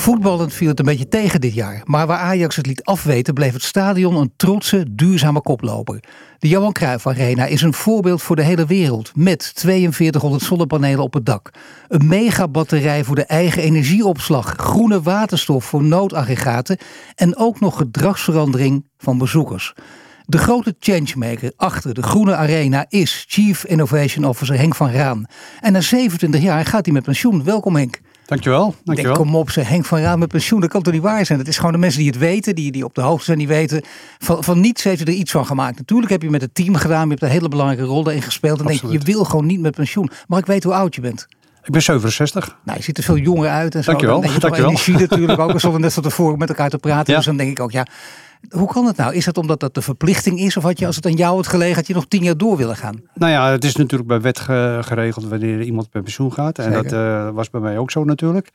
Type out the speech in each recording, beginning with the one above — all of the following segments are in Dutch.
Voetballend viel het een beetje tegen dit jaar. Maar waar Ajax het liet afweten, bleef het stadion een trotse, duurzame koploper. De Johan Cruijff Arena is een voorbeeld voor de hele wereld. Met 4200 zonnepanelen op het dak. Een megabatterij voor de eigen energieopslag. Groene waterstof voor noodaggregaten. En ook nog gedragsverandering van bezoekers. De grote changemaker achter de Groene Arena is Chief Innovation Officer Henk van Raan. En na 27 jaar gaat hij met pensioen. Welkom Henk. Dankjewel. dankjewel. Denk, kom op, ze Henk van Raan met pensioen. Dat kan toch niet waar zijn? Het is gewoon de mensen die het weten, die, die op de hoogte zijn, die weten. Van, van niets heeft hij er iets van gemaakt. Natuurlijk heb je met het team gedaan, je hebt een hele belangrijke rol erin gespeeld. En denk je, je wil gewoon niet met pensioen. Maar ik weet hoe oud je bent. Ik ben 67. Nou, je ziet er veel jonger uit. En zo. Dankjewel. Dan je Dankjewel. energie natuurlijk ook. We stonden net van tevoren met elkaar te praten. Ja. Dus dan denk ik ook, ja, hoe kan het nou? Is het omdat dat de verplichting is? Of had je, als het aan jou had gelegen, had je nog tien jaar door willen gaan? Nou ja, het is natuurlijk bij wet ge- geregeld wanneer iemand met pensioen gaat. En Zeker. dat eh, was bij mij ook zo natuurlijk.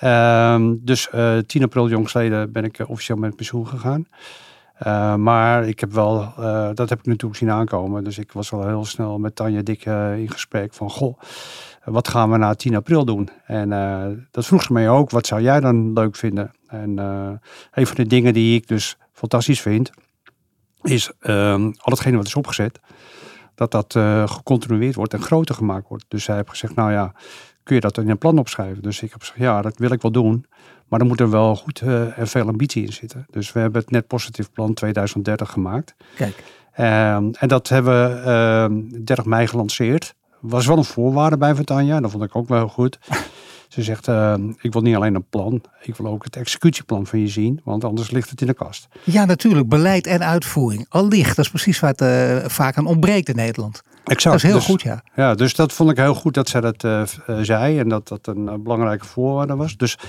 Ehm, dus eh 10 april jongstleden ben ik eh, officieel met pensioen gegaan. Maar ik heb wel, dat heb ik natuurlijk zien aankomen. Dus ik was al heel snel met Tanja Dik eh, in gesprek van, goh, wat gaan we na 10 april doen? En dat vroeg ze mij ook, wat zou jij dan leuk vinden? En een van de dingen die ik dus fantastisch vind, is ehm, al hetgene wat is opgezet, dat dat eh, gecontinueerd wordt en groter gemaakt wordt. Dus zij heeft gezegd, nou ja, kun je dat in een plan opschrijven? Dus ik heb gezegd, ja, dat wil ik wel doen. Maar dan moet er wel goed eh, en veel ambitie in zitten. Dus we hebben het Net Positief Plan 2030 gemaakt. Kijk, Ehm, en dat hebben we ehm 30 mei gelanceerd. Was wel een voorwaarde bij van Tanja. Dat vond ik ook wel heel goed. Ze zegt, ehm, ik wil niet alleen een plan. Ik wil ook het executieplan van je zien. Want anders ligt het in de kast. ja natuurlijk, beleid en uitvoering. Allicht, dat is precies waar het eh, vaak aan ontbreekt in Nederland. Exact. Dat is heel Dus- goed, ja. Ja, dus dat vond ik heel goed dat zij dat eh, eh, zei. En dat dat een eh, belangrijke voorwaarde was. Dus eh,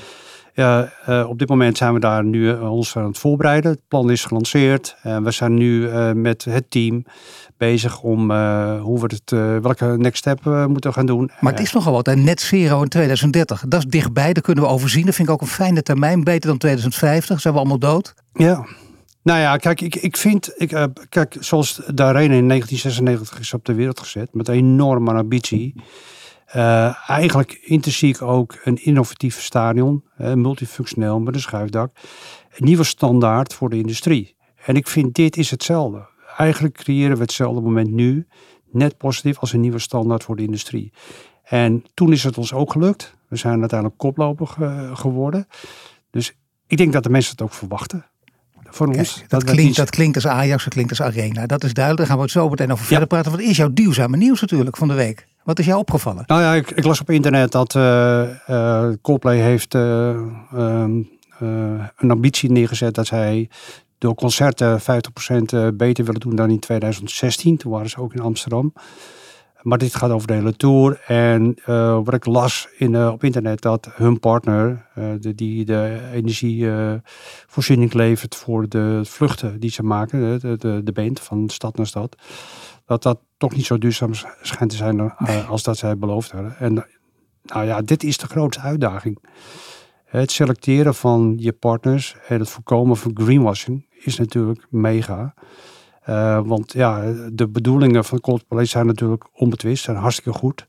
op dit moment zijn we daar nu eh, ons aan het voorbereiden. Het plan is gelanceerd. En we zijn nu eh, met het team bezig om eh, hoe we het, eh, welke next step we moeten gaan doen. Maar het is nogal wat, hè? net zero in 2030. Dat is dichtbij, dat kunnen we overzien. Dat vind ik ook een fijne termijn, beter dan 2050. Zijn we allemaal dood? Ja. Nou ja, kijk, ik, ik vind, ik, eh, kijk, zoals de Arena in 1996 is op de wereld gezet, met een enorme ambitie. Eh, eigenlijk intrinsiek ook een innovatief stadion, multifunctioneel met een schuifdak. Een nieuwe standaard voor de industrie. En ik vind dit is hetzelfde. Eigenlijk creëren we hetzelfde moment nu, net positief als een nieuwe standaard voor de industrie. En toen is het ons ook gelukt. We zijn uiteindelijk koploper ge- geworden. Dus ik denk dat de mensen het ook verwachten. Kijk, ons. dat, klinkt, iets- dat klinkt als Ajax, dat klinkt als Arena. Dat is duidelijk. Daar gaan we het zo meteen over Ja. verder praten. Wat is jouw duurzame nieuws natuurlijk van de week? Wat is jou opgevallen? Nou ja, ik, ik las op internet dat eh, Coldplay heeft eh, ehm, eh, een ambitie neergezet dat zij door concerten 50% eh, beter willen doen dan in 2016. Toen waren ze ook in Amsterdam. Maar dit gaat over de hele tour. En wat ik las in, op internet, dat hun partner, de, die de energievoorziening levert voor de vluchten die ze maken, de, de, de band van stad naar stad, dat dat toch niet zo duurzaam sch- schijnt te zijn eh, als dat zij beloofd hadden. En nou ja, dit is de grootste uitdaging. Het selecteren van je partners en het voorkomen van greenwashing is natuurlijk mega. Eh, want ja, de bedoelingen van Coldplay zijn natuurlijk onbetwist, zijn hartstikke goed.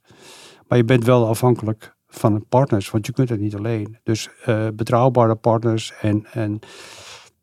Maar je bent wel afhankelijk van partners, want je kunt het niet alleen. Dus eh, betrouwbare partners en, en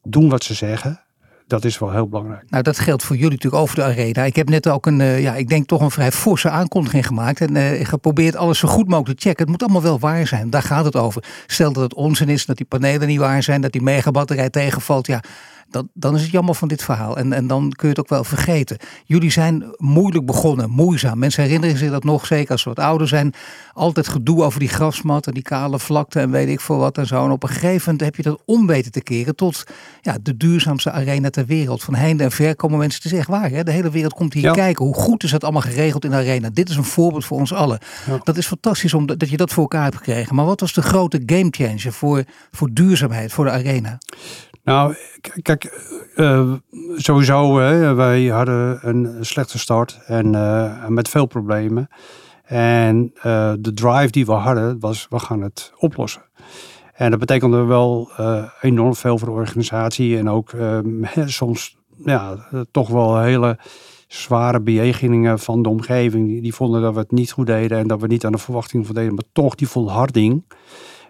doen wat ze zeggen, dat is wel heel belangrijk. Nou, dat geldt voor jullie natuurlijk over de arena. Ik heb net ook een, eh, ja, ik denk toch een vrij forse aankondiging gemaakt. En eh, geprobeerd alles zo goed mogelijk te checken. Het moet allemaal wel waar zijn. Daar gaat het over. Stel dat het onzin is, dat die panelen niet waar zijn, dat die megabatterij tegenvalt. Ja, dan, dan is het jammer van dit verhaal. En, en dan kun je het ook wel vergeten. Jullie zijn moeilijk begonnen, moeizaam. Mensen herinneren zich dat nog, zeker als ze wat ouder zijn. Altijd gedoe over die grasmat en die kale vlakte en weet ik veel wat en zo. En op een gegeven moment heb je dat om weten te keren tot ja, de duurzaamste arena ter wereld. Van heinde en ver komen mensen, het is echt waar. Hè? De hele wereld komt hier Ja. kijken. Hoe goed is dat allemaal geregeld in de arena? Dit is een voorbeeld voor ons allen. Ja. Dat is fantastisch om dat dat je dat voor elkaar hebt gekregen. Maar wat was de grote gamechanger voor, voor duurzaamheid, voor de arena? Nou, kijk, uh, sowieso, hè, wij hadden een slechte start en uh, met veel problemen. En uh, de drive die we hadden was, we gaan het oplossen. En dat betekende wel enorm veel voor de organisatie en ook soms ja, toch wel hele zware bejegeningen van de omgeving. Die, vonden dat we het niet goed deden en dat we niet aan de verwachtingen voldeden. Maar toch die volharding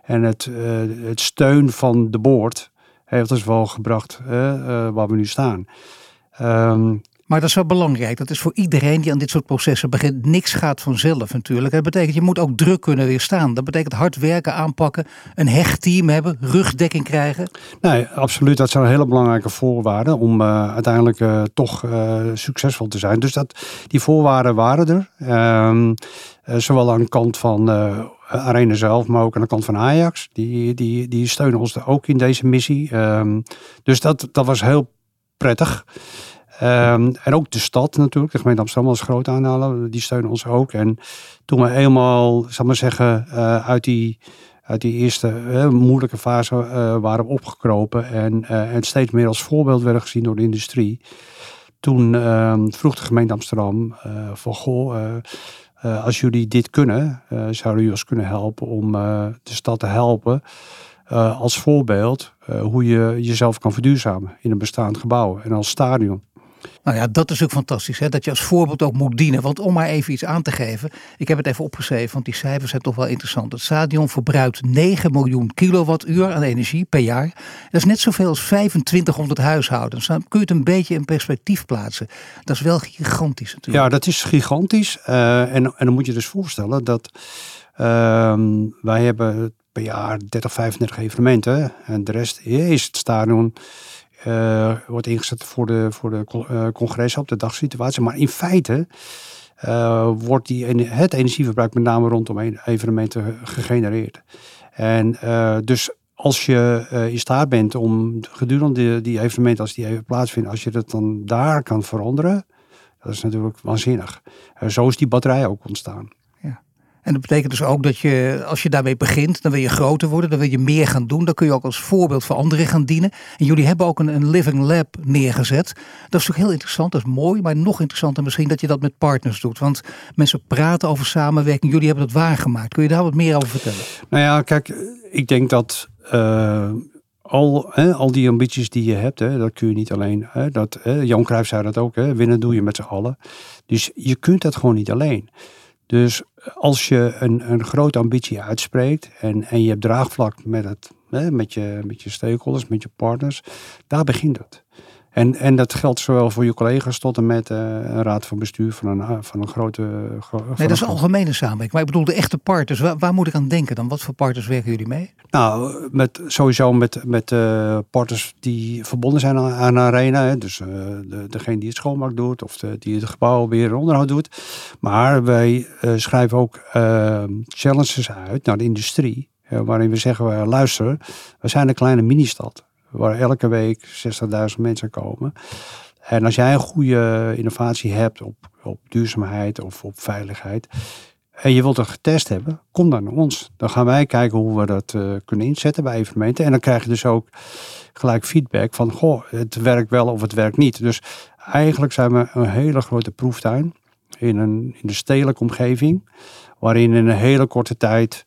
en het, het steun van de boord heeft ons wel gebracht waar we nu staan. Um, maar dat is wel belangrijk. Dat is voor iedereen die aan dit soort processen begint. Niks gaat vanzelf natuurlijk. Dat betekent je moet ook druk kunnen weerstaan. Dat betekent hard werken, aanpakken, een hecht team hebben, rugdekking krijgen. Nee, absoluut. Dat zijn hele belangrijke voorwaarden om uh, uiteindelijk uh, toch uh, succesvol te zijn. Dus dat, die voorwaarden waren er. Ehm, zowel aan de kant van Arena zelf, maar ook aan de kant van Ajax. Die, die, die steunen ons ook in deze missie. Um, dus dat, dat was heel prettig. Um, en ook de stad natuurlijk, de gemeente Amsterdam als groot aanhalen, die steunen ons ook. En toen we eenmaal, zal maar zeggen, uh, uit, die, die eerste uh, moeilijke fase uh, waren opgekropen en, en steeds meer als voorbeeld werden gezien door de industrie. Toen ehm, vroeg de gemeente Amsterdam van goh, als jullie dit kunnen, zouden jullie ons kunnen helpen om de stad te helpen. als voorbeeld hoe je jezelf kan verduurzamen in een bestaand gebouw en als stadion. Nou ja, dat is ook fantastisch. Hè? Dat je als voorbeeld ook moet dienen. Want om maar even iets aan te geven. Ik heb het even opgeschreven, want die cijfers zijn toch wel interessant. Het stadion verbruikt 9 miljoen kilowattuur aan energie per jaar. Dat is net zoveel als 2500 huishoudens. Dan kun je het een beetje in perspectief plaatsen. Dat is wel gigantisch natuurlijk. Ja, dat is gigantisch. Uh, en, en dan moet je dus voorstellen dat uh, wij hebben per jaar 30, 35 evenementen. En de rest is het stadion uh, wordt ingezet voor de, voor de uh, congressen op de dagsituatie. Maar in feite uh, wordt die, het energieverbruik met name rondom evenementen gegenereerd. En dus als je in staat bent om gedurende die evenementen, als die even plaatsvinden, als je dat dan daar kan veranderen, dat is natuurlijk waanzinnig. zo is die batterij ook ontstaan. En dat betekent dus ook dat je, als je daarmee begint, dan wil je groter worden, dan wil je meer gaan doen. Dan kun je ook als voorbeeld voor anderen gaan dienen. En jullie hebben ook een, een living lab neergezet. Dat is toch heel interessant, dat is mooi, maar nog interessanter misschien dat je dat met partners doet. Want mensen praten over samenwerking, jullie hebben dat waargemaakt. Kun je daar wat meer over vertellen? Nou ja, kijk, ik denk dat uh, al, hè, al die ambities die je hebt, hè, dat kun je niet alleen. Hè, dat, hè, Jan Cruijff zei dat ook, hè, winnen doe je met z'n allen. Dus je kunt dat gewoon niet alleen. Dus als je een, een grote ambitie uitspreekt en, en je hebt draagvlak met, het, hè, met, je, met je stakeholders, met je partners, daar begint het. En, en dat geldt zowel voor je collega's tot en met uh, een raad van bestuur van een, eh, van een grote. Gro nee, dat is algemene samenwerking. Maar ik bedoel de echte partners. Waar, waar, moet ik aan denken dan? Wat voor partners werken jullie mee? Nou, met, sowieso met, met uh, partners die verbonden zijn aan, aan Arena. Hè. Dus uh, de, degene die het schoonmaak doet of de, die het gebouw weer onderhoud doet. Maar wij schrijven ook challenges uit naar de industrie. waarin we zeggen, luister, we zijn een kleine ministad waar elke week 60.000 mensen komen. En als jij een goede innovatie hebt op, op duurzaamheid of op veiligheid. En je wilt het getest hebben, kom dan naar ons. Dan gaan wij kijken hoe we dat uh, kunnen inzetten bij evenementen. En dan krijg je dus ook gelijk feedback van, goh, het werkt wel of het werkt niet. Dus eigenlijk zijn we een hele grote proeftuin in een, in de stedelijke omgeving. Waarin in een hele korte tijd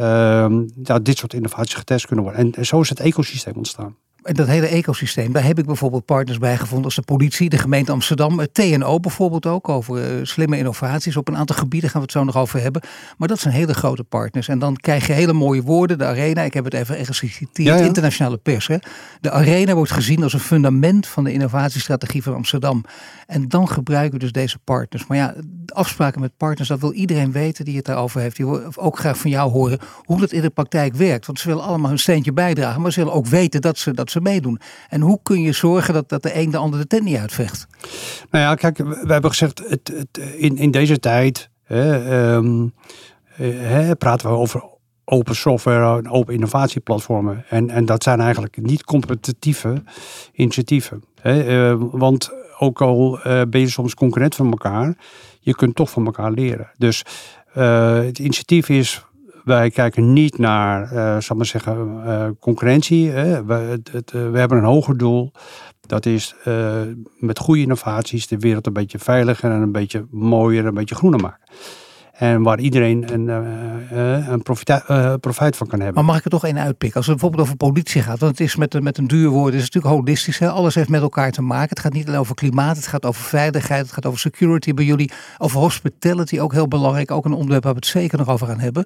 uh, ja, dit soort innovaties getest kunnen worden. En, zo is het ecosysteem ontstaan dat hele ecosysteem, daar heb ik bijvoorbeeld partners bij gevonden als de politie, de gemeente Amsterdam, het TNO bijvoorbeeld ook, over uh, slimme innovaties. Op een aantal gebieden gaan we het zo nog over hebben. Maar dat zijn hele grote partners. En dan krijg je hele mooie woorden. De arena, ik heb het even ergens geciteerd, internationale pers. Hè. De arena wordt gezien als een fundament van de innovatiestrategie van Amsterdam. En dan gebruiken we dus deze partners. Maar ja, afspraken met partners, dat wil iedereen weten die het daarover heeft. Die wil ook graag van jou horen hoe dat in de praktijk werkt. Want ze willen allemaal hun steentje bijdragen, maar ze willen ook weten dat ze, dat ze meedoen. En hoe kun je zorgen dat, dat de een de ander de tent niet uitvecht? Nou ja, kijk, we hebben gezegd, het, het, in, in deze tijd hè, um, hè, praten we over open software en open innovatieplatformen. En, en dat zijn eigenlijk niet competitieve initiatieven. Hè, uh, want ook al uh, ben je soms concurrent van elkaar, je kunt toch van elkaar leren. Dus uh, het initiatief is wij kijken niet naar, uh, zal maar zeggen, uh, concurrentie. Hè. We, het, we hebben een hoger doel. Dat is met goede innovaties de wereld een beetje veiliger en een beetje mooier, een beetje groener maken. En waar iedereen een, uh, een profita, uh, profijt van kan hebben. Maar mag ik er toch één uitpikken? Als het bijvoorbeeld over politie gaat. Want het is met, met een duur woord. Het is natuurlijk holistisch. Hè? Alles heeft met elkaar te maken. Het gaat niet alleen over klimaat. Het gaat over veiligheid. Het gaat over security bij jullie. Over hospitality ook heel belangrijk. Ook een onderwerp waar we het zeker nog over gaan hebben.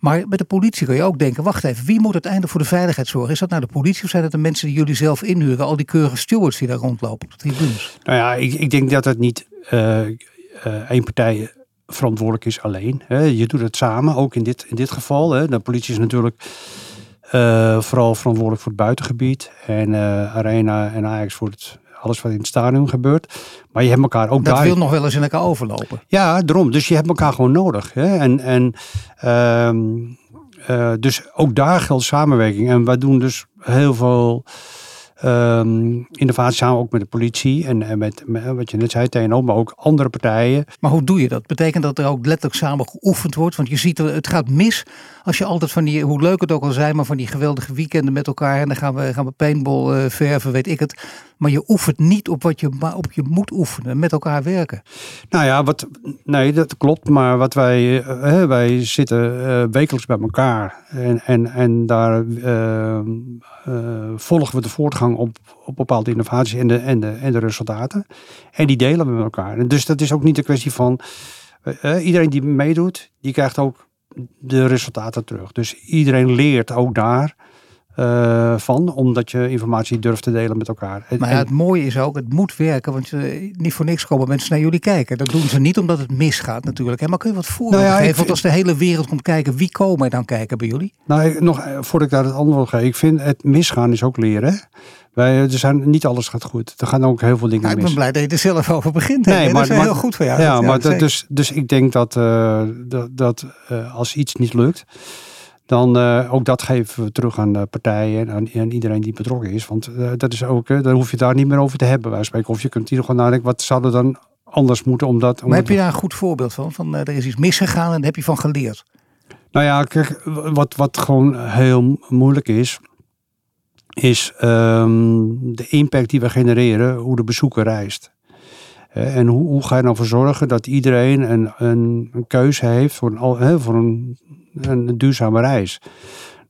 Maar met de politie kun je ook denken, wacht even, wie moet uiteindelijk voor de veiligheid zorgen? Is dat nou de politie of zijn dat de mensen die jullie zelf inhuren? Al die keurige stewards die daar rondlopen op de tribunes? Nou ja, ik, ik denk dat het niet uh, één partij verantwoordelijk is alleen. Hè. Je doet het samen, ook in dit, in dit geval. Hè. De politie is natuurlijk uh, vooral verantwoordelijk voor het buitengebied. En uh, Arena en Ajax voor het, alles wat in het stadion gebeurt. Maar je hebt elkaar ook dat daar... wil nog wel eens in elkaar overlopen. Ja, daarom. Dus je hebt elkaar gewoon nodig. Hè. En, en uh, dus ook daar geldt samenwerking. En wij doen dus heel veel um, innovatie samen ook met de politie en, en met, wat je net zei, TNO, maar ook andere partijen. Maar hoe doe je dat? Betekent dat er ook letterlijk samen geoefend wordt? Want je ziet, het gaat mis als je altijd van die, hoe leuk het ook al zijn, maar van die geweldige weekenden met elkaar en dan gaan we, gaan we paintball uh, verven, weet ik het. Maar je oefent niet op wat je, op je moet oefenen, met elkaar werken. Nou ja, wat, nee, dat klopt. Maar wat wij, uh, wij zitten uh, wekelijks bij elkaar en, en, en daar volgen we de voortgang op, op bepaalde innovaties en de, en, de, en de resultaten. En die delen we met elkaar. En dus dat is ook niet een kwestie van iedereen die meedoet, die krijgt ook de resultaten terug. Dus iedereen leert ook daar uh, van, omdat je informatie durft te delen met elkaar. Maar ja, het mooie is ook, het moet werken, want uh, niet voor niks komen mensen naar jullie kijken. Dat doen ze niet omdat het misgaat natuurlijk. Hè? Maar kun je wat voorbeelden nou ja, geven? Want als de hele wereld komt kijken, wie komen er dan kijken bij jullie? Nou, nog eh, voordat ik daar het antwoord geef, ik vind het misgaan is ook leren. Wij, er zijn, niet alles gaat goed. Er gaan ook heel veel dingen nou, mis. Ik ben blij dat je er zelf over begint. Nee, maar, dat is maar, heel goed voor jou. Ja, maar dat, dus, dus ik denk dat, uh, dat, dat uh, als iets niet lukt, dan uh, ook dat geven we terug aan de partijen en aan, iedereen die betrokken is. Want dat is ook, dan hoef je daar niet meer over te hebben. Wij spreken. Of je kunt hier gewoon nadenken, wat zou er dan anders moeten? Omdat, maar heb je daar een goed voorbeeld van? van er is iets misgegaan en daar heb je van geleerd? Nou ja, kijk, wat, wat gewoon heel moeilijk is, is um, de impact die we genereren, hoe de bezoeker reist. En hoe, hoe ga je nou voor zorgen dat iedereen een, een, een keuze heeft voor een, voor een, een duurzame reis?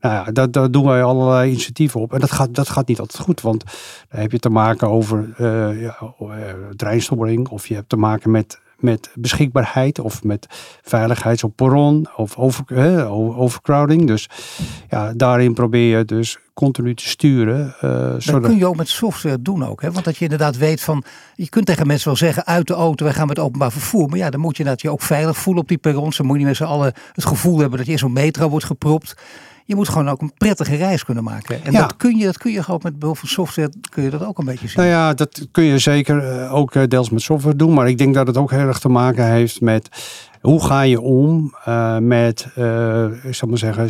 Nou ja, daar, doen wij allerlei initiatieven op. En dat gaat, dat gaat niet altijd goed, want dan heb je te maken over uh, ja, treinstoring of je hebt te maken met met beschikbaarheid of met op perron of over, overcrowding. Dus ja, daarin probeer je dus continu te sturen. Uh, dat kun je ook met software doen ook. Hè? Want dat je inderdaad weet van, je kunt tegen mensen wel zeggen uit de auto, wij gaan met openbaar vervoer. Maar ja, dan moet je dat je ook veilig voelen op die perrons. Dan moet je met z'n allen het gevoel hebben dat je in zo'n metro wordt gepropt je moet gewoon ook een prettige reis kunnen maken. En dat kun je, dat kun je gewoon met behulp van software kun je dat ook een beetje zien. Nou ja, dat kun je zeker eh, ook eh, deels met software doen. Maar ik denk dat het ook heel erg te maken heeft met hoe ga je om uh, met, uh, ik zal maar zeggen,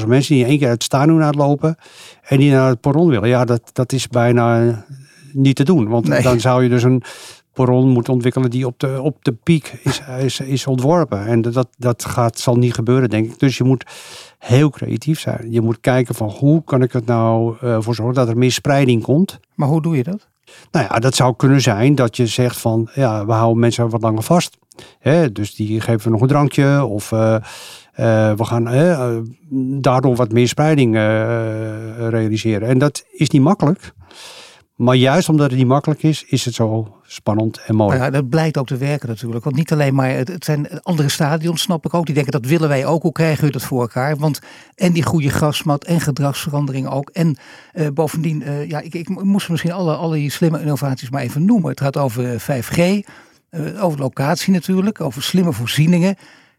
60.000 mensen die in één keer uit het stadion uitlopen en die naar het perron willen. Ja, dat, dat is bijna niet te doen. Want dan zou je dus een perron moeten ontwikkelen die op de, op de piek is, is, is ontworpen. En dat, dat gaat, zal niet gebeuren, denk ik. Dus je moet heel creatief zijn. Je moet kijken van hoe kan ik het nou uh, voor zorgen dat er meer spreiding komt. Maar hoe doe je dat? Nou ja, dat zou kunnen zijn dat je zegt van ja, we houden mensen wat langer vast. Hè, dus die geven we nog een drankje of uh, uh, we gaan daardoor wat meer spreiding realiseren. En dat is niet makkelijk. Maar juist omdat het niet makkelijk is, is het zo spannend en mooi. Ja, dat blijkt ook te werken natuurlijk. Want niet alleen maar, het, zijn andere stadions, snap ik ook. Die denken, dat willen wij ook. Hoe krijgen we dat voor elkaar? Want en die goede grasmat en gedragsverandering ook. En uh, bovendien, uh, ja, ik, ik moest misschien alle, alle slimme innovaties maar even noemen. Het gaat over 5G, uh, eh, over locatie natuurlijk, over slimme voorzieningen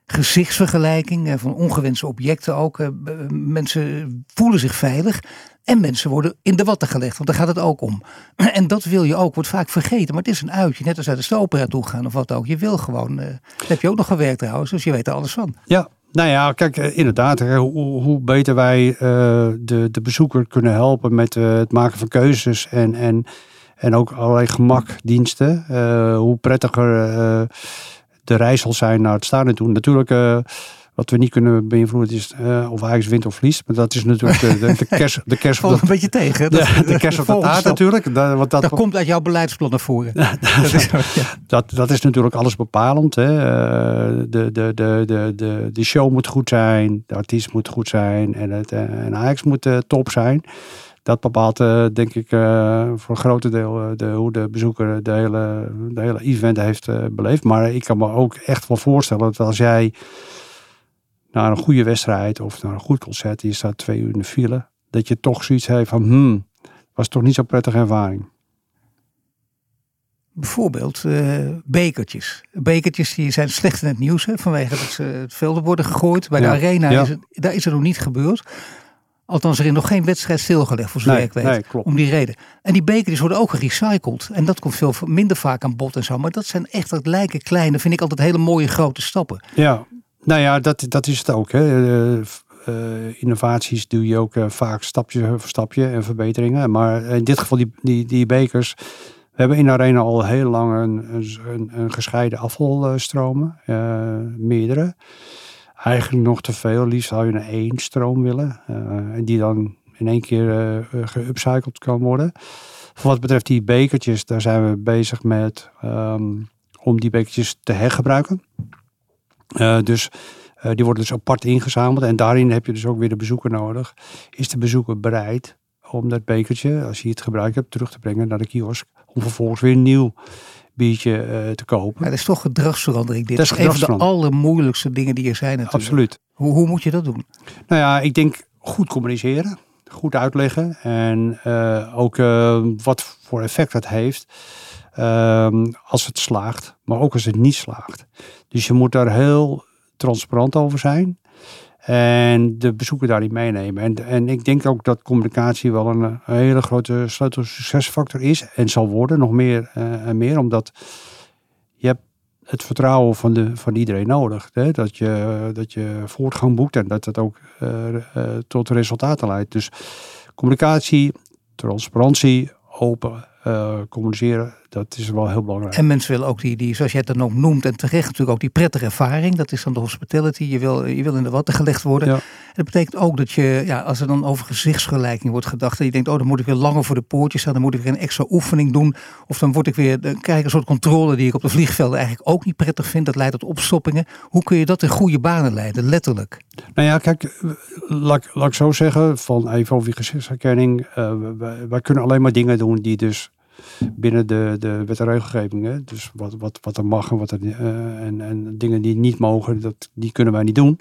gezichtsvergelijking van ongewenste objecten ook. Mensen voelen zich veilig. En mensen worden in de watten gelegd, want daar gaat het ook om. En dat wil je ook, wordt vaak vergeten. Maar het is een uitje, net als uit de stopera toe gaan of wat ook. Je wil gewoon, uh, heb je ook nog gewerkt trouwens, dus je weet er alles van. Ja, nou ja, kijk, eh, inderdaad, hoe, beter wij de, de bezoeker kunnen helpen met het maken van keuzes en, en, en ook allerlei gemakdiensten. hoe prettiger de reis zal zijn naar het stadion toe. Natuurlijk Wat we niet kunnen beïnvloeden is uh, of Ajax wint of verliest. Maar dat is natuurlijk de, de, de kerst. De kerst Valt een beetje tegen. Dat, de, de kerst op de taart natuurlijk. Dat, want dat, dat komt uit jouw beleidsplan naar voren. dat, is, dat, dat is natuurlijk alles bepalend. Hè. De, de, de, de, de, de show moet goed zijn. De artiest moet goed zijn. En, het, en Ajax moet top zijn dat bepaalt denk ik voor een groot deel de, hoe de bezoeker de hele, de hele event heeft beleefd. Maar ik kan me ook echt wel voorstellen dat als jij naar een goede wedstrijd of naar een goed concert, je staat twee uur in de file, dat je toch zoiets heeft van, hmm, was toch niet zo'n prettige ervaring. Bijvoorbeeld uh, bekertjes. Bekertjes die zijn slecht in het nieuws hè, vanwege dat ze het velden worden gegooid. Bij de arena is het, daar is het nog niet gebeurd. Althans, er is nog geen wedstrijd stilgelegd voor zover nee, ik weet. om die reden. En die bekertjes worden ook gerecycled. En dat komt veel minder vaak aan bod en zo. Maar dat zijn echt, dat lijken kleine, vind ik altijd hele mooie grote stappen. Ja, nou ja, dat, dat is het ook. Hè. Uh, innovaties doe je ook uh, vaak stapje voor stapje en verbeteringen. Maar in dit geval die, die, die bekers. We hebben in arena al heel lang een, een, een gescheiden afvalstromen. meerdere. Eigenlijk nog te veel. Liefst zou je een één stroom willen. en die dan in één keer geupcycled kan worden. Voor wat betreft die bekertjes, daar zijn we bezig met um, om die bekertjes te hergebruiken. Dus die worden dus apart ingezameld. En daarin heb je dus ook weer de bezoeker nodig. Is de bezoeker bereid om dat bekertje, als je het gebruikt hebt, terug te brengen naar de kiosk. Om vervolgens weer nieuw biertje uh, te kopen. Ja, dat is toch gedragsverandering. Dit dat is, een van de allermoeilijkste dingen die er zijn natuurlijk. Absoluut. Hoe, hoe moet je dat doen? Nou ja, ik denk goed communiceren. Goed uitleggen. En uh, ook uh, wat voor effect dat heeft. Als het slaagt, maar ook als het niet slaagt. Dus je moet daar heel transparant over zijn. En de bezoeker daarin meenemen. En, en ik denk ook dat communicatie wel een, hele grote sleutel succesfactor is. En zal worden, nog meer uh, en meer. Omdat je hebt het vertrouwen van, de, van iedereen nodig. Hè? Dat, je, dat je voortgang boekt en dat het ook uh, tot resultaten leidt. Dus communicatie, transparantie, open communiceren, dat is wel heel belangrijk. En mensen willen ook die, die, zoals jij het dan ook noemt, en terecht natuurlijk ook die prettige ervaring. Dat is dan de hospitality. Je wil, je wil in de watten gelegd worden. En dat betekent ook dat je, ja, als er dan over gezichtsgelijking wordt gedacht, en je denkt, oh, dan moet ik weer langer voor de poortjes staan, dan moet ik weer een extra oefening doen. Of dan word ik weer, dan krijg ik een soort controle die ik op de vliegvelden eigenlijk ook niet prettig vind. Dat leidt tot opstoppingen. Hoe kun je dat in goede banen leiden, letterlijk? Nou ja, kijk, laat, laat ik zo zeggen, van even over die gezichtsherkenning. Uh, wij, wij kunnen alleen maar dingen doen die dus binnen de, de wet en regelgeving. Dus wat, wat, wat er mag en, wat er, uh, en, en dingen die niet mogen, dat, die kunnen wij niet doen.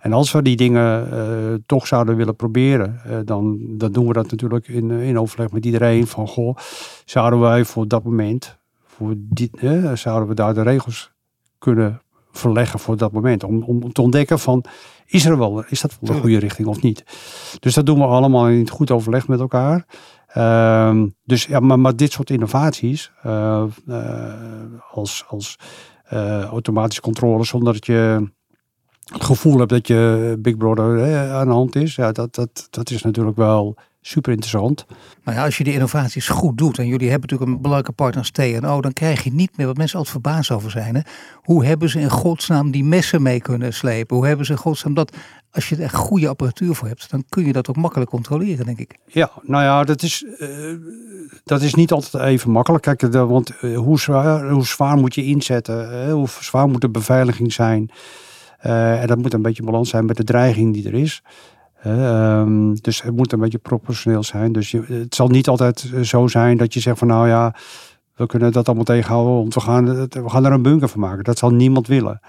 En als we die dingen uh, toch zouden willen proberen, uh, dan, dan doen we dat natuurlijk in, in overleg met iedereen. Van goh, zouden wij voor dat moment, voor dit, zouden we daar de regels kunnen verleggen voor dat moment. Om, om te ontdekken van, is er wel, is dat wel de goede richting of niet? Dus dat doen we allemaal in goed overleg met elkaar. Ehm, dus ja, maar, maar dit soort innovaties, uh, uh, als, als uh, automatische controle zonder dat je het gevoel hebt dat je Big Brother aan de hand is, ja, dat, dat, dat is natuurlijk wel super interessant. Maar ja, als je die innovaties goed doet en jullie hebben natuurlijk een belangrijke partner als TNO, dan krijg je niet meer wat mensen altijd verbaasd over zijn. Hè? Hoe hebben ze in godsnaam die messen mee kunnen slepen? Hoe hebben ze in godsnaam dat? Als je er goede apparatuur voor hebt, dan kun je dat ook makkelijk controleren, denk ik. Ja, nou ja, dat is, uh, dat is niet altijd even makkelijk. Kijk, de, want uh, hoe, zwaar, hoe zwaar moet je inzetten? Hoe zwaar moet de beveiliging zijn? en dat moet een beetje balans zijn met de dreiging die er is. Um, dus het moet een beetje proportioneel zijn. Dus je, het zal niet altijd eh, zo zijn dat je zegt van nou ja, we kunnen dat allemaal tegenhouden, want we gaan, we gaan er een bunker van maken. Dat zal niemand willen.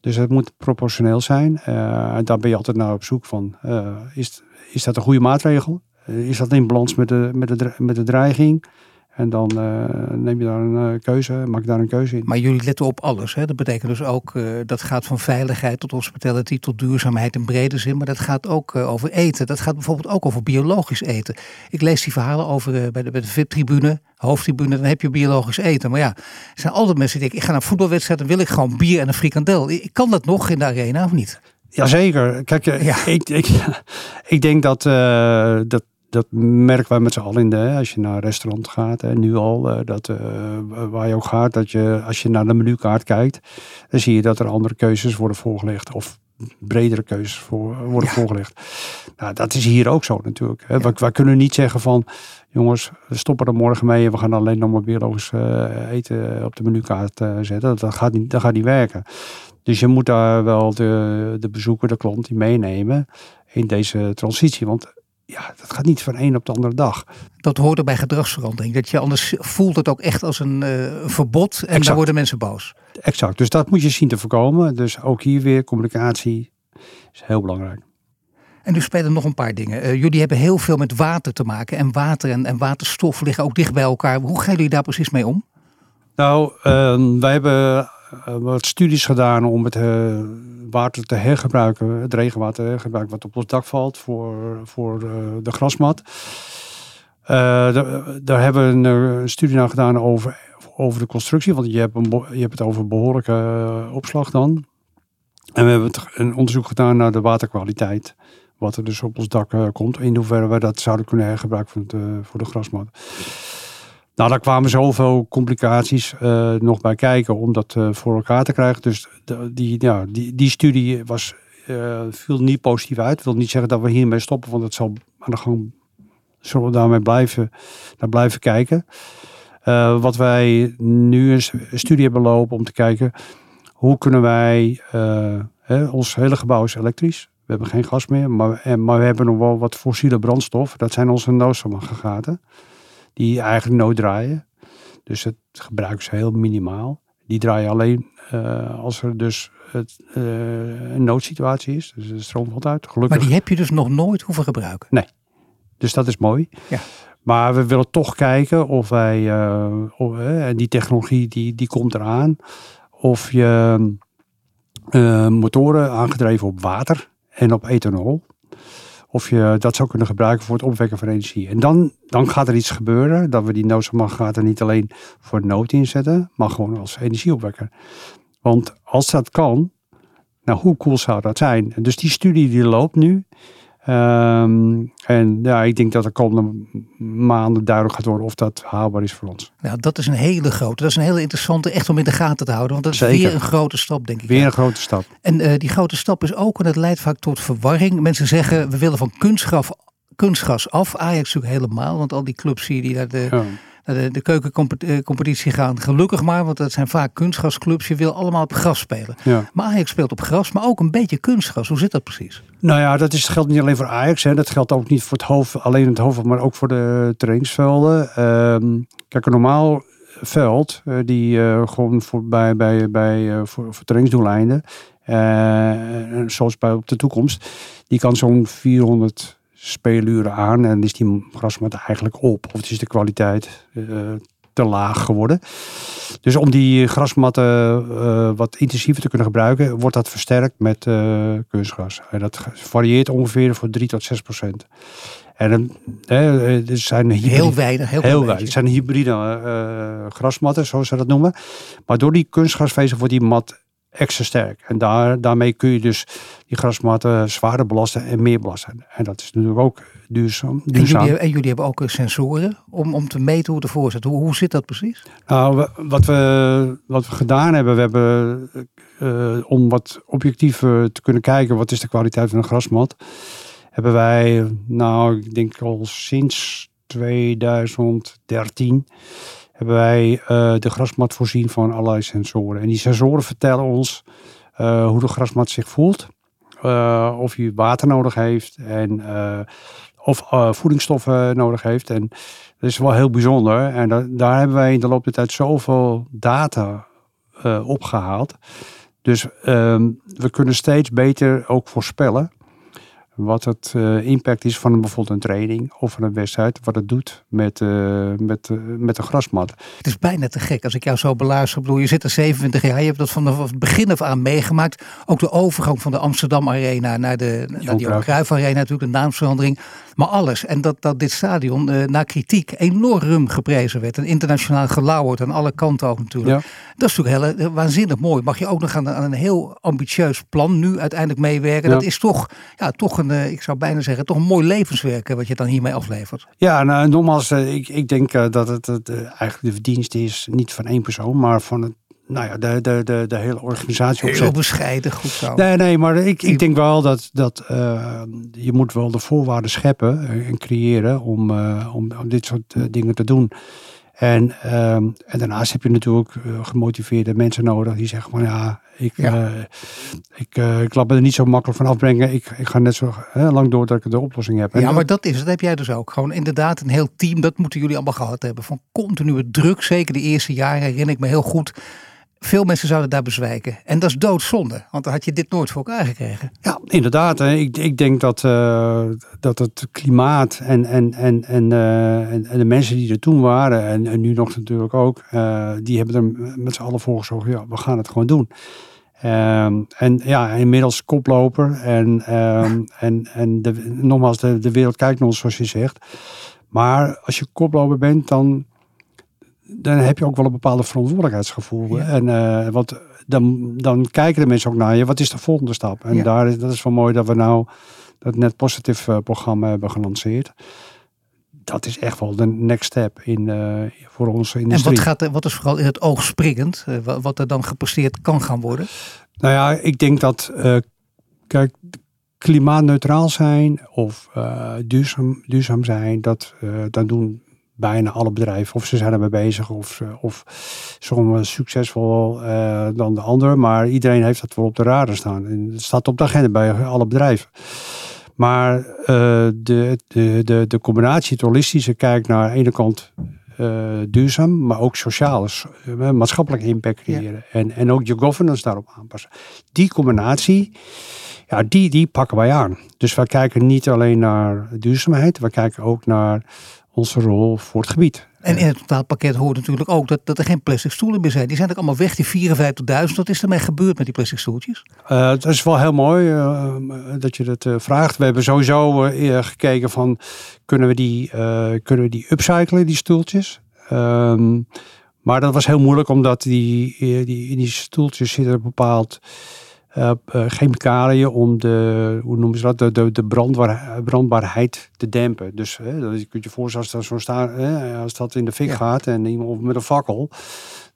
Dus het moet proportioneel zijn. Uh, en daar ben je altijd naar op zoek van, uh, is, is dat een goede maatregel? is dat in balans met de, met de, met de dreiging? En dan uh, neem je daar een uh, keuze, maak je daar een keuze in. Maar jullie letten op alles. Hè? Dat betekent dus ook, uh, dat gaat van veiligheid tot hospitality, tot duurzaamheid in brede zin. Maar dat gaat ook over eten. Dat gaat bijvoorbeeld ook over biologisch eten. Ik lees die verhalen over bij de, bij de VIP-tribune, hoofdtribune, dan heb je biologisch eten. Maar ja, er zijn altijd mensen die denken, ik ga naar een voetbalwedstrijd, dan wil ik gewoon bier en een frikandel. Ik kan dat nog in de arena of niet? Jazeker. Kijk, ja. ik, ik, ik denk dat, dat dat merken wij met z'n allen in de, als je naar een restaurant gaat, en nu al, eh, dat, uh, waar je ook gaat, dat je als je naar de menukaart kijkt, dan zie je dat er andere keuzes worden voorgelegd. Of bredere keuzes voor, worden voorgelegd. Nou, dat is hier ook zo natuurlijk. Hè. Ja. Wij, kunnen niet zeggen van, jongens, we stoppen er morgen mee en we gaan alleen nog maar biologisch uh, eten op de menukaart uh, zetten. Dat gaat, niet, dat gaat niet werken. Dus je moet daar wel de, de bezoeker, de klant, die meenemen in deze transitie. Want ja, dat gaat niet van een op de andere dag. Dat hoort er bij gedragsverandering. Dat je anders voelt het ook echt als een uh, verbod en dan worden mensen boos. Exact, dus dat moet je zien te voorkomen. Dus ook hier weer communicatie is heel belangrijk. En nu spelen nog een paar dingen. Uh, jullie hebben heel veel met water te maken. En water en, en waterstof liggen ook dicht bij elkaar. Hoe gaan jullie daar precies mee om? Nou, uh, wij hebben wat studies gedaan om het water te hergebruiken, het regenwater te hergebruiken wat op ons dak valt voor, voor de, de grasmat. Daar hebben we een, studie naar gedaan over, over de constructie, want je hebt, een, je hebt het over behoorlijke opslag dan. En we hebben een onderzoek gedaan naar de waterkwaliteit, wat er dus op ons dak komt, in hoeverre we dat zouden kunnen hergebruiken voor, het, voor de grasmat. Nou, daar kwamen zoveel complicaties uh, nog bij kijken om dat uh, voor elkaar te krijgen. Dus die, ja, die, die studie was, uh, viel niet positief uit. Ik wil niet zeggen dat we hiermee stoppen, want het zal aan de zullen we daarmee blijven, naar blijven kijken. wat wij nu een studie hebben lopen om te kijken hoe kunnen wij, hè, ons hele gebouw is elektrisch. We hebben geen gas meer, maar, en, maar we hebben nog wel wat fossiele brandstof. Dat zijn onze noodstromaggregaten die eigenlijk nooit draaien. Dus het gebruik is heel minimaal. Die draaien alleen uh, als er dus het, uh, een noodsituatie is. Dus de stroom valt uit. Gelukkig. Maar die heb je dus nog nooit hoeven gebruiken? Nee. Dus dat is mooi. Ja. Maar we willen toch kijken of wij, uh, of, en die technologie die, die komt eraan, of je motoren aangedreven op water en op ethanol of je dat zou kunnen gebruiken voor het opwekken van energie. En dan, dan gaat er iets gebeuren, dat we die noodzaamgaten niet alleen voor nood inzetten, maar gewoon als energieopwekker. Want als dat kan, nou hoe cool zou dat zijn? Dus die studie die loopt nu. Ehm, en ja, ik denk dat de komende maanden duidelijk gaat worden of dat haalbaar is voor ons. Nou, dat is een hele grote, dat is een hele interessante, echt om in de gaten te houden. Want dat is Zeker. weer een grote stap, denk ik. Weer een grote stap. En uh, die grote stap is ook, en het leidt vaak tot verwarring. Mensen zeggen, we willen van kunstgas, kunstgas af. Ajax natuurlijk helemaal, want al die clubs zie je die daar de... Ja de, de keukencompetitie gaan. Gelukkig maar, want dat zijn vaak kunstgasclubs. Je wil allemaal op gras spelen. Ja. Maar Ajax speelt op gras, maar ook een beetje kunstgas. Hoe zit dat precies? Nou ja, dat is, geldt niet alleen voor Ajax. Hè. Dat geldt ook niet voor het hoofd, alleen het hoofd, maar ook voor de trainingsvelden. Ehm, kijk, een normaal veld, uh, die uh, gewoon voor, bij, bij, bij, uh, voor, voor trainingsdoeleinden, zoals bij op de toekomst, die kan zo'n 400 speeluren aan en is die grasmat eigenlijk op. Of is de kwaliteit uh, te laag geworden. Dus om die grasmatten uh, wat intensiever te kunnen gebruiken, wordt dat versterkt met uh, kunstgras. En dat varieert ongeveer voor 3 tot 6 procent. En er zijn hybride, heel weinig. Heel, heel weinig. Het zijn hybride grasmatten, zoals ze dat noemen. Maar door die kunstgrasvezel wordt die mat extra sterk. En daar, daarmee kun je dus die grasmatten zwaarder belasten en meer belasten. En dat is natuurlijk ook duurzaam. duurzaam. En, jullie, en jullie hebben ook sensoren om, om te meten hoe de voorzet. Hoe, hoe zit dat precies? Nou, wat we, wat we gedaan hebben, we hebben uh, om wat objectief te kunnen kijken wat is de kwaliteit van een grasmat, hebben wij, nou, ik denk al sinds 2013 hebben wij uh, de grasmat voorzien van allerlei sensoren. En die sensoren vertellen ons uh, hoe de grasmat zich voelt. Uh, of hij water nodig heeft en of voedingsstoffen nodig heeft. En dat is wel heel bijzonder. En da daar hebben wij in de loop der tijd zoveel data opgehaald. Dus ehm, we kunnen steeds beter ook voorspellen wat het uh, impact is van bijvoorbeeld een training of van een wedstrijd, wat het doet met, uh, met, uh, met de grasmat. Het is bijna te gek als ik jou zo beluister. Bedoel, je zit er 27 jaar, je hebt dat van het begin af aan meegemaakt. Ook de overgang van de Amsterdam Arena naar de naar die Cruijff Arena, natuurlijk de naamsverandering. Maar alles. En dat, dat dit stadion uh, na kritiek enorm geprezen werd. En internationaal gelauwerd aan alle kanten ook natuurlijk. Dat is natuurlijk heel, waanzinnig mooi. Mag je ook nog aan, aan, een heel ambitieus plan nu uiteindelijk meewerken. Dat is toch, ja, toch een, uh, ik zou bijna zeggen, toch een mooi levenswerk wat je dan hiermee aflevert. Ja, nou, nogmaals, uh, ik, ik denk dat het, het eigenlijk de verdienste is niet van één persoon, maar van het nou ja, de, de, de, de hele organisatie Heel opzet. bescheiden, goed zo. Nee, nee, maar ik, ik denk wel dat, dat eh, je moet wel de voorwaarden scheppen en creëren om, eh, om, om dit soort eh, dingen te doen. En, ehm, en daarnaast heb je natuurlijk eh, gemotiveerde mensen nodig die zeggen van ja, ik, Ja. eh, ik, eh, ik laat me er niet zo makkelijk van afbrengen. Ik, ik ga net zo hè, lang door dat ik de oplossing heb. En Ja, maar dat is het. Dat heb jij dus ook. Gewoon inderdaad een heel team. Dat moeten jullie allemaal gehad hebben. Van continue druk. Zeker de eerste jaren herinner ik me heel goed. Veel mensen zouden daar bezwijken. En dat is doodzonde. Want dan had je dit nooit voor elkaar gekregen. Ja, inderdaad. hè. Ik, ik denk dat, eh, dat het klimaat en, en, en, en, eh, en, en de mensen die er toen waren, en, en nu nog natuurlijk ook, eh, die hebben er met z'n allen voor gezorgd, ja, we gaan het gewoon doen. Ehm, en ja, inmiddels koploper. En, ehm, en, en de, nogmaals, de, de wereld kijkt naar ons, zoals je zegt. Maar als je koploper bent, dan, dan heb je ook wel een bepaalde verantwoordelijkheidsgevoel. Ja. En, want dan, dan kijken de mensen ook naar je. Wat is de volgende stap? En Ja. daar is, dat is wel mooi dat we nou dat Net Positive eh, programma hebben gelanceerd. Dat is echt wel de next step in, eh, voor onze En industrie. wat, gaat, wat is vooral in het oog springend? wa- Wat er dan gepresteerd kan gaan worden? Nou ja, ik denk dat, kijk, klimaatneutraal zijn of duurzaam, duurzaam zijn, dat, dat doen bijna alle bedrijven. Of ze zijn ermee bezig, of, ze- of sommigen succesvol eh, dan de anderen. Maar iedereen heeft dat wel op de radar staan. En het staat op de agenda bij alle bedrijven. Maar eh, de, de, de, de combinatie, het holistische, kijkt naar aan de ene kant eh, duurzaam, maar ook sociaal, dus, eh, maatschappelijke impact creëren. En, en ook je governance daarop aanpassen. Die combinatie, ja, die, die pakken wij aan. Dus wij kijken niet alleen naar duurzaamheid, we kijken ook naar onze rol voor het gebied. En in het totaalpakket hoort natuurlijk ook dat, dat er geen plastic stoelen meer zijn. Die zijn ook allemaal weg, die 54.000. Wat is ermee gebeurd met die plastic stoeltjes? Eh, het is wel heel mooi eh, dat je dat eh, vraagt. We hebben sowieso eh, gekeken van kunnen we die, eh, kunnen we die upcyclen, die stoeltjes. Ehm, maar dat was heel moeilijk omdat die, eh, die, in die stoeltjes zitten een bepaald eh, chemicaliën om de, hoe noemen ze dat, de, de, de brandbaar, brandbaarheid te dempen. Dus hè, dat- je kunt je voorstellen als dat, hè, als dat in de fik Ja. gaat en iemand met een fakkel,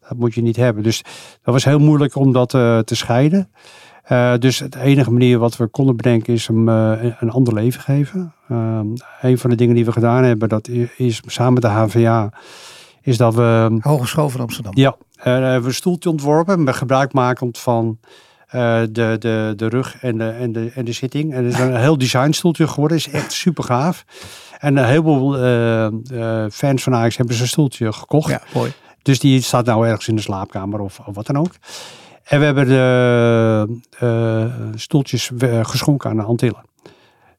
dat moet je niet hebben. Dus dat was heel moeilijk om dat eh, te scheiden. Dus het enige manier wat we konden bedenken is hem een- ander leven geven. Ehm, een van de dingen die we gedaan hebben, dat is samen met de HVA, is dat we Hogeschool van Amsterdam. ja, we hebben een stoeltje ontworpen, met gebruikmakend van de, de, de rug en de, en, de, en de zitting. En het is een heel designstoeltje geworden, is echt super gaaf. En een heleboel eh, eh, fans van Ajax hebben zijn stoeltje gekocht. Ja, mooi. Dus die staat nou ergens in de slaapkamer of, of wat dan ook. En we hebben de eh, stoeltjes eh, geschonken aan de Antillen.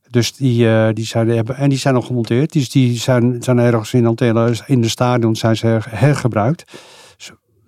Dus die, eh, die zijn, hebben, en die zijn nog gemonteerd. Dus die zijn, zijn ergens in Antillen, in de stadion zijn ze her- hergebruikt.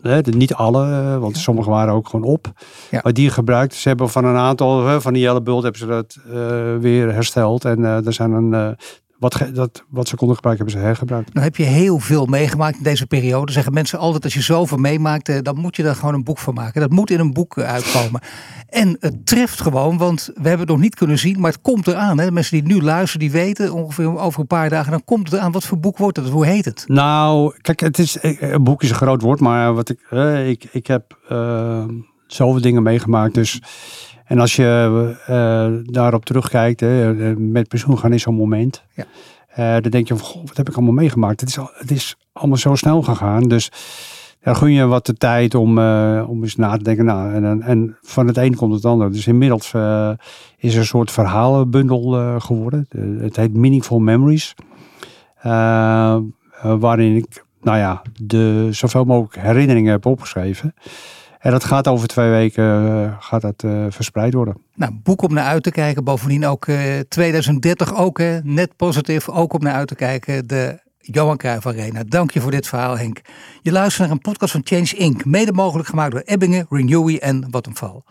Hè, niet alle, eh, want sommige waren ook gewoon op. Ja. Maar die gebruikt. Ze hebben van een aantal, van die hele bult hebben ze dat eh, weer hersteld. En eh, er zijn een, wat, ge- dat, wat ze konden gebruiken, hebben ze hergebruikt. Nou heb je heel veel meegemaakt in deze periode. Zeggen mensen altijd, als je zoveel meemaakt, eh, dan moet je daar gewoon een boek van maken. Dat moet in een boek eh, uitkomen. En het treft gewoon, want we hebben het nog niet kunnen zien, maar het komt eraan. Hè? De mensen die nu luisteren, die weten ongeveer over een paar dagen, dan komt het eraan. Wat voor boek wordt het? Hoe heet het? Nou, kijk, het is, eh, een boek is een groot woord, maar wat ik, eh, ik, ik heb eh, zoveel dingen meegemaakt. Dus, en als je eh, daarop terugkijkt, hè, eh, met pensioen gaan is zo'n moment. Ja. Eh, dan denk je van, goh, wat heb ik allemaal meegemaakt? Het is, al, het is allemaal zo snel gegaan. Dus ja, gun je wat de tijd om, om eens na te denken. Nou, en, en, van het een komt het ander. Dus inmiddels is er een soort verhalenbundel geworden. De- het heet Meaningful Memories. Waarin ik, nou ja, de zoveel mogelijk herinneringen heb opgeschreven. En dat gaat over twee weken eh, gaat dat, eh, verspreid worden. Nou, boek om naar uit te kijken. Bovendien ook eh, 2030 ook, hè? net positief, ook om naar uit te kijken. De Johan Cruijff Arena. Dank je voor dit verhaal, Henk. Je luistert naar een podcast van Change Inc. Mede mogelijk gemaakt door Ebbingen, Renewy en Vattenfall.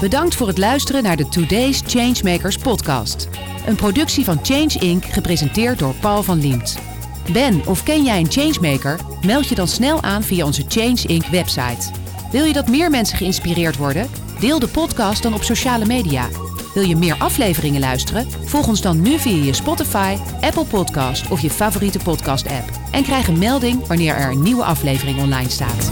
Bedankt voor het luisteren naar de Today's Changemakers podcast. Een productie van Change Inc. gepresenteerd door Paul van Liemt. Ben of ken jij een changemaker? Meld je dan snel aan via onze Change Inc. website. Wil je dat meer mensen geïnspireerd worden? Deel de podcast dan op sociale media. Wil je meer afleveringen luisteren? Volg ons dan nu via je Spotify, Apple Podcast of je favoriete podcast-app. En krijg een melding wanneer er een nieuwe aflevering online staat.